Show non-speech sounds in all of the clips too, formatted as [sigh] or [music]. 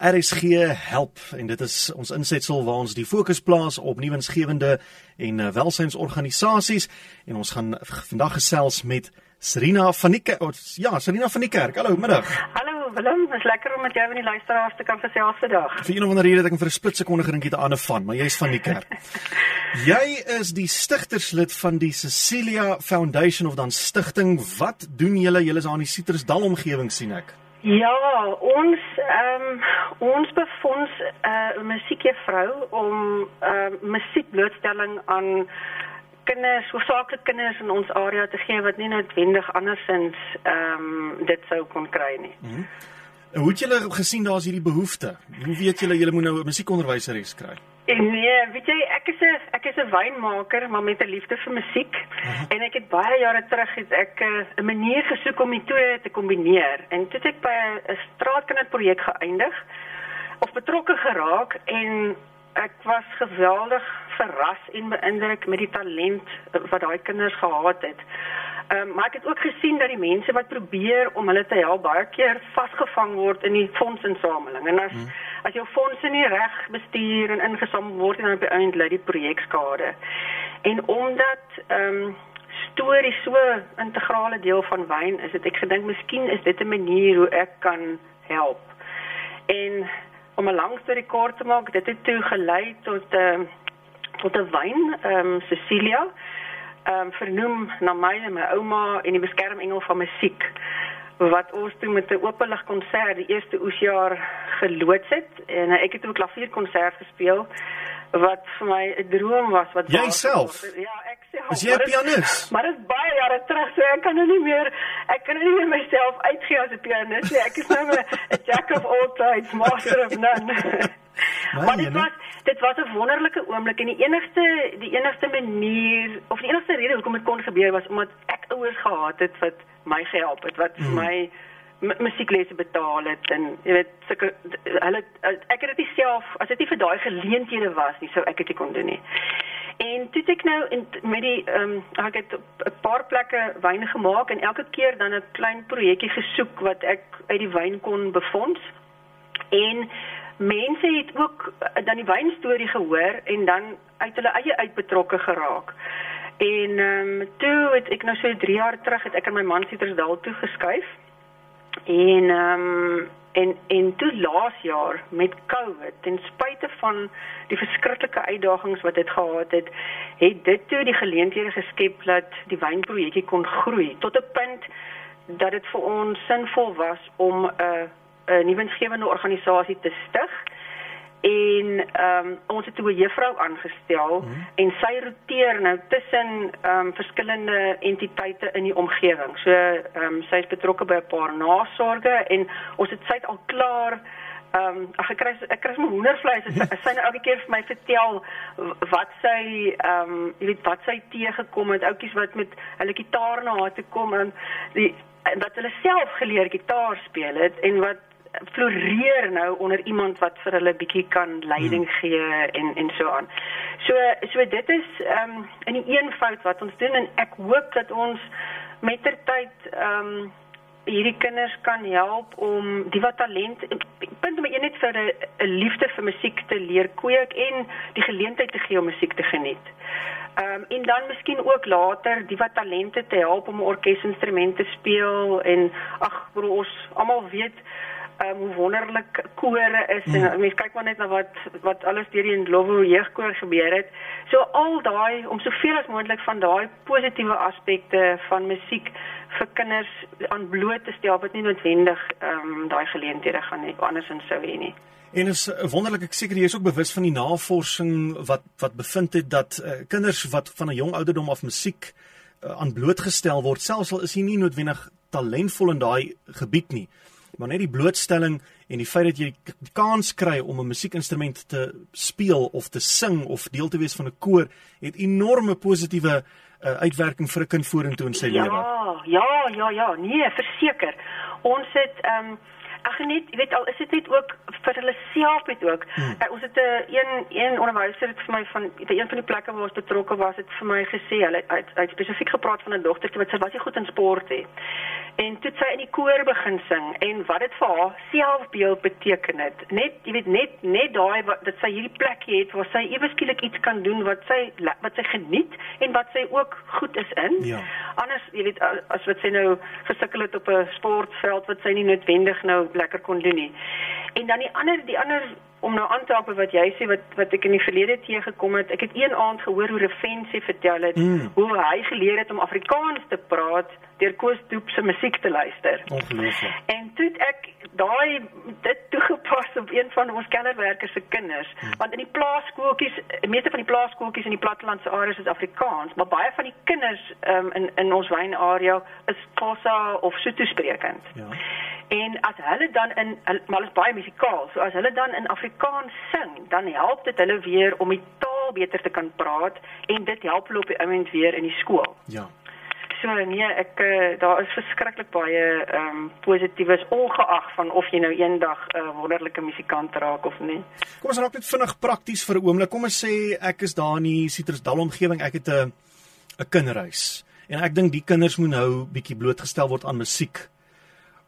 RSG help en dit is ons insetsel waar ons die fokus plaas op nuwensgewende en uh, welsynsorganisasies en ons gaan vandag gesels met Serena van die Kerk. Ja, Serena van die Kerk. Hallo, middag. Hallo Willem, dit is lekker om met jou en die luisteraars te kan gesels vandag. Vir een of ander rede het ek vir 'n split sekonde gedink jy het 'n ander van, maar jy's van die kerk. [laughs] jy is die stigterslid van die Cecilia Foundation of dan stigting. Wat doen julle? Julle is aan die Citrusdal omgewing sien ek. Ja, ons ehm um, ons befonds 'n uh, musiekjuffrou om ehm uh, musiekblootstelling aan kinders, hoofsaaklik kinders in ons area te gee wat nie noodwendig andersins ehm um, dit sou kon kry nie. Mm -hmm. Hoe het julle gesien daar's hierdie behoefte? Hoe weet julle julle moet nou 'n musiekonderwyseres kry? Nee, weet jy, ek is 'n ek is 'n wynmaker, maar met 'n liefde vir musiek. En ek het baie jare terug het ek eh, 'n manier gesoek om die twee te kombineer. En toe het ek by 'n straatkinderprojek geëindig of betrokke geraak en ek was geweldig verras en beïndruk met die talent wat daai kinders gehad het. Ehm um, maar ek het ook gesien dat die mense wat probeer om hulle te help baie keer vasgevang word in die fondsinsameling. En as hmm as jou fondse nie reg bestuur en ingesamel word en dan op die einde lê die projek skade. En omdat ehm um, storie so 'n integrale deel van wyn is, het ek gedink miskien is dit 'n manier hoe ek kan help. En om 'n lang storie kort te maak, dit het toe gelei tot 'n uh, tot 'n wyn ehm um, Cecilia ehm um, vernoem na my en my ouma en die beskermengel van musiek wat ons toe met 'n openlig konsert die eerste oesjaar geloods het en ek het ook klavierkonsert gespeel wat vir my 'n droom was wat Jouself? Ja, ek self. Is jy 'n pianis? Maar dit is baie jare terug, so ek kan nou nie meer ek kan nou nie meer myself uitgee as 'n pianis nie. Ek is nou 'n jack of all trades, master of none. [laughs] maar dit was dit was 'n wonderlike oomblik en die enigste die enigste manier of die enigste rede hoekom dit kon gebeur was omdat ek ouers gehad het wat my gehelp het wat vir mm. my musieklesse betaal het en jy weet sulke hulle ek het dit self as dit nie vir daai geleenthede was nie sou ek dit kon doen nie. En toe ek nou in met die ehm um, ek het 'n paar plekke wyne gemaak en elke keer dan 'n klein projekkie gesoek wat ek uit die wyn kon befonds. En mense het ook dan die wynstorie gehoor en dan uit hulle eie uitbetrokke geraak. En ehm um, toe het ek nou so 3 jaar terug het ek aan my man Sietersdal toe geskuif. En ehm um, en en toe laas jaar met COVID, ten spyte van die verskriklike uitdagings wat dit gehad het, het dit toe die geleenthede geskep dat die wynprojekkie kon groei tot 'n punt dat dit vir ons sinvol was om 'n uh, 'n nuwensgewende organisasie te stig en ehm um, ons het 'n juffrou aangestel hmm. en sy roteer nou tussen ehm um, verskillende entiteite in die omgewing. So ehm um, sy is betrokke by 'n paar nasorge en ons het sy al klaar ehm um, ag ek kry ek kry my hoendervleis en sy, [laughs] sy nou elke keer vir my vertel wat sy ehm um, jy weet wat sy teëgekom het oudjies wat met hulle gitaar na haar toe kom en die wat hulle self geleer gitaar speel het en wat floreer nou onder iemand wat vir hulle bietjie kan leiding hmm. gee en en so aan. So so dit is ehm um, in die een fout wat ons doen en ek hoop dat ons mettertyd ehm um, hierdie kinders kan help om die wat talent punt om net vir 'n liefde vir musiek te leer kweek en die geleentheid te gee om musiek te geniet. Ehm um, en dan miskien ook later die wat talente te help om orkesinstrumente speel en ag bro ons almal weet um, hoe wonderlik kore is mm. en mense kyk maar net na wat wat alles deur die Lovo jeugkoor gebeur het. So al daai om soveel as moontlik van daai positiewe aspekte van musiek vir kinders aan bloot te stel wat nie noodwendig ehm um, daai geleenthede gaan hê andersins sou hê nie. En is wonderlik ek seker jy is ook bewus van die navorsing wat wat bevind het dat uh, kinders wat van 'n jong ouderdom af musiek uh, aan blootgestel word selfs al is hy nie noodwendig talentvol in daai gebied nie maar net die blootstelling en die feit dat jy die kans kry om 'n musiekinstrument te speel of te sing of deel te wees van 'n koor het enorme positiewe uh, uitwerking vir 'n kind vorentoe in sy ja, lewe. Ja, ja, ja, ja, nee, verseker. Ons het ehm um, geniet. Jy weet al is dit net ook vir hulle self het ook. Hmm. Uh, ons het 'n uh, een een onderwyser het vir my van die een van die plekke waar ons betrokke was het vir my gesê hulle het, het spesifiek gepraat van 'n dogtertjie wat sy was nie goed in sport nie. En toe sy in die koor begin sing en wat dit vir haar selfbeeld beteken het. Net jy weet net net daai dat sy hierdie plek het waar sy ewe skielik iets kan doen wat sy wat sy geniet en wat sy ook goed is in. Ja. Anders jy weet as wat sy nou gesukkel het op 'n sportveld wat sy nie noodwendig nou lekker kon doen nie. En dan die ander die ander om nou aan te haal wat jy sê wat wat ek in die verlede teë gekom het. Ek het een aand gehoor hoe Refensie vertel het mm. hoe hy geleer het om Afrikaans te praat deur Koos Doep se musiek te luister. Ongelooflik. En toe ek daai dit toegepas op een van ons kellerwerkers se kinders, mm. want in die plaaskooltjies, meeste van die plaaskooltjies in die plattelandse areas is Afrikaans, maar baie van die kinders um, in in ons wynarea is Xhosa of Sotho sprekend. Ja. En as hulle dan in maar hulle is baie musikaal, so as hulle dan in Afrikaans sing, dan help dit hulle weer om die taal beter te kan praat en dit help hulle op die oomblik weer in die skool. Ja. So nee, ek uh, daar is verskriklik baie ehm um, positiefs ongeag van of jy nou eendag 'n uh, wonderlike musikant raak of nie. Kom ons raak net vinnig prakties vir 'n oomblik. Kom ons sê ek is daar in die Citrusdal omgewing. Ek het 'n 'n kinderhuis. En ek dink die kinders moet nou bietjie blootgestel word aan musiek.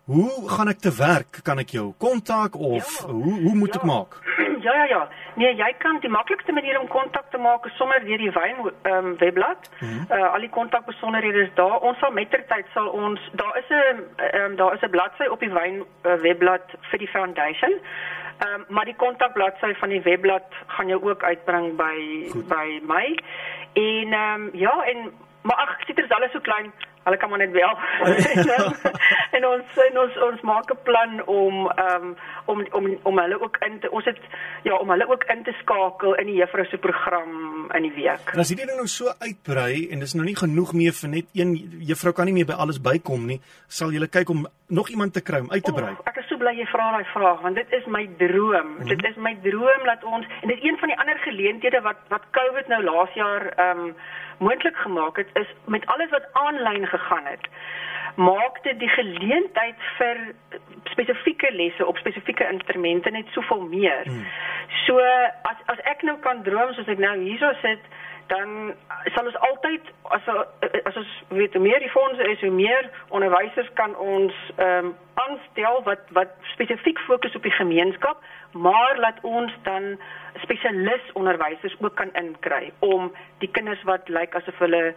Hoe gaan ek te werk? Kan ek jou kontak of ja, hoe hoe moet ja. ek maak? [clears throat] Ja ja ja. Nee, jy kan die maklikste manier om kontak te maak is sommer deur die wyn ehm um, webblad. Mm -hmm. uh, al die kontakbesonderhede is daar. Ons sal mettertyd sal ons daar is 'n ehm um, daar is 'n bladsy op die wyn uh, webblad vir die foundation. Ehm um, maar die kontakbladsy van die webblad gaan jy ook uitbring by Goed. by my. En ehm um, ja, en maar ag, dit is alles so klein. Hulle kan maar net wel. [laughs] en ons en ons ons maak 'n plan om um, om om om hulle ook in te ons het ja, om hulle ook in te skakel in die juffrou se program in die week. En as hierdie ding nou so uitbrei en dis nou nie genoeg meer vir net een juffrou kan nie meer by alles bykom nie, sal jy kyk om nog iemand te kry om uit te brei. Oh, ek is so bly jy vra daai vraag want dit is my droom. Mm -hmm. Dit is my droom dat ons en dit is een van die ander geleenthede wat wat COVID nou laas jaar ehm um, moontlik gemaak het is met alles wat aanlyn gegaan het maak dit die geleentheid vir spesifieke lesse op spesifieke instrumente net soveel meer. Hmm. So as as ek nou kan droom soos ek nou hierso sit, dan sal ons altyd as as ons weet meer die fondse is, hoe meer onderwysers kan ons ehm um, aanstel wat wat spesifiek fokus op die gemeenskap, maar laat ons dan spesialis onderwysers ook kan inkry om die kinders wat lyk asof hulle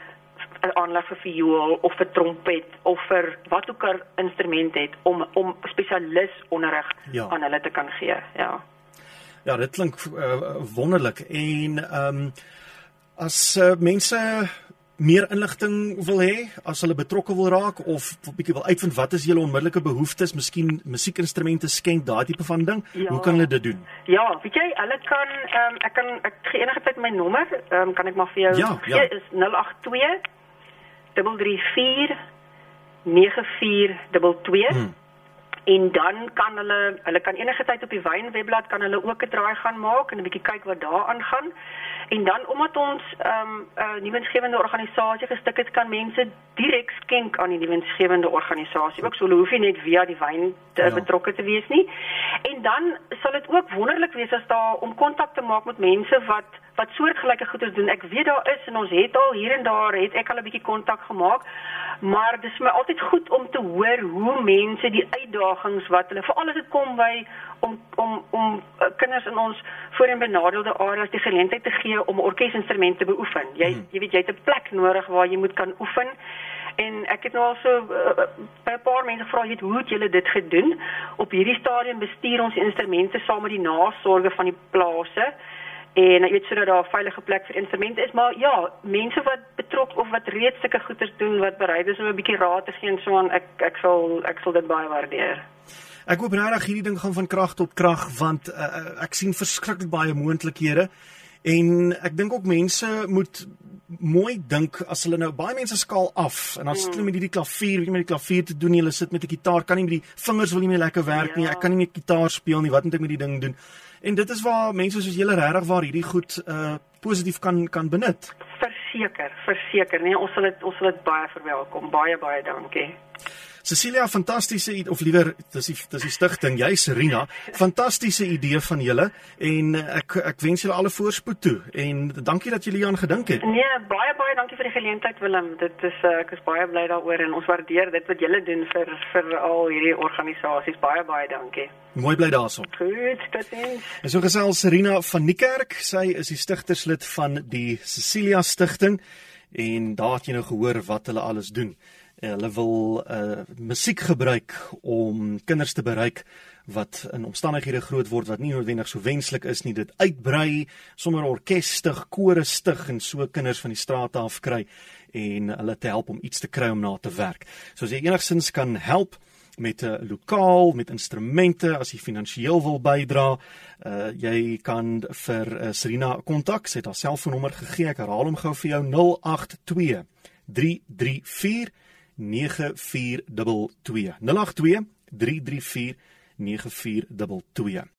'n aanleg vir viool of vir trompet of vir wat ook al instrument het om om spesialis onderrig ja. aan hulle te kan gee. Ja. Ja, dit klink uh, wonderlik en ehm um, as uh, mense meer inligting wil hê, as hulle betrokke wil raak of 'n bietjie wil uitvind wat is julle onmiddellike behoeftes, miskien musiekinstrumente skenk, daai tipe van ding, ja. hoe kan hulle dit doen? Ja, weet jy, hulle kan um, ek kan ek gee enige tyd my nommer, um, kan ek maar vir jou ja, gee, ja. is 082 334 9422 hmm. En dan kan hulle hulle kan enige tyd op die wyn webblad kan hulle ook 'n draai gaan maak en 'n bietjie kyk wat daar aangaan. En dan omdat ons 'n um, uh, nuwensgewende organisasie gestig het kan mense direk skenk aan die nuwensgewende organisasie. Ook so hulle hoef nie net via die wyn te ja. betrokke te wees nie. En dan sal dit ook wonderlik wees as daar om kontak te maak met mense wat wat soortgelyke goeders doen. Ek weet daar is en ons het al hier en daar het ek al 'n bietjie kontak gemaak. Maar dis my altyd goed om te hoor hoe mense die uitdagings wat hulle veral as dit kom by om om om uh, kinders in ons voorheen benadeelde areas die geleentheid te gee om orkesinstrumente te beoefen. Jy hmm. jy weet jy het 'n plek nodig waar jy moet kan oefen. En ek het nou al so uh, by 'n paar mense gevra het hoe het julle dit gedoen? Op hierdie stadium bestuur ons instrumente saam met die nasorge van die plase en jy weet sodat daar 'n veilige plek vir instrumente is. Maar ja mense wat betrok of wat reeds sulke goeders doen wat bereid is om 'n bietjie raad te gee en so aan ek ek sal ek sal dit baie waardeer. Ek hoop regtig hierdie ding gaan van krag tot krag want uh, ek sien verskriklik baie moontlikhede en ek dink ook mense moet mooi dink as hulle nou baie mense skaal af en dan sit hulle mm. met hierdie klavier, weet jy met die klavier te doen, hulle sit met 'n gitaar, kan nie met die vingers wil nie meer lekker werk ja. nie. Ek kan nie met gitaar speel nie. Wat moet ek met die ding doen? En dit is waar mense soos julle regtig waar hierdie goed uh positief kan kan benut. Verseker, verseker. Nee, ons sal dit ons sal dit baie verwelkom. Baie baie dankie. Cecilia, fantastiese of liewer dis die dis die stigting, jy Serena, fantastiese idee van julle en ek ek wens julle alle voorspoed toe en dankie dat julle hieraan gedink het. Nee, baie baie dankie vir die geleentheid Willem. Dit is uh, ek is baie bly daaroor en ons waardeer dit wat julle doen vir vir al hierdie organisasies. Baie baie dankie. Mooi bly daarson. Goed, totiens. En so gesels Serena van Niekerk, sy is die stigterslid van die Cecilia Stichting en daar het jy nou gehoor wat hulle alles doen. Hulle wil uh musiek gebruik om kinders te bereik wat in omstandighede groot word wat nie noodwendig so wenslik is nie. Dit uitbrei, sommer orkestig, kore stig en so kinders van die strate af kry en hulle te help om iets te kry om na te werk. So as jy enigsins kan help met 'n uh, lokaal met instrumente as jy finansiëel wil bydra uh, jy kan vir uh, Serena kontak sy het haar selfoonnommer gegee ek herhaal hom gou vir jou 082 334 9422 082 334 9422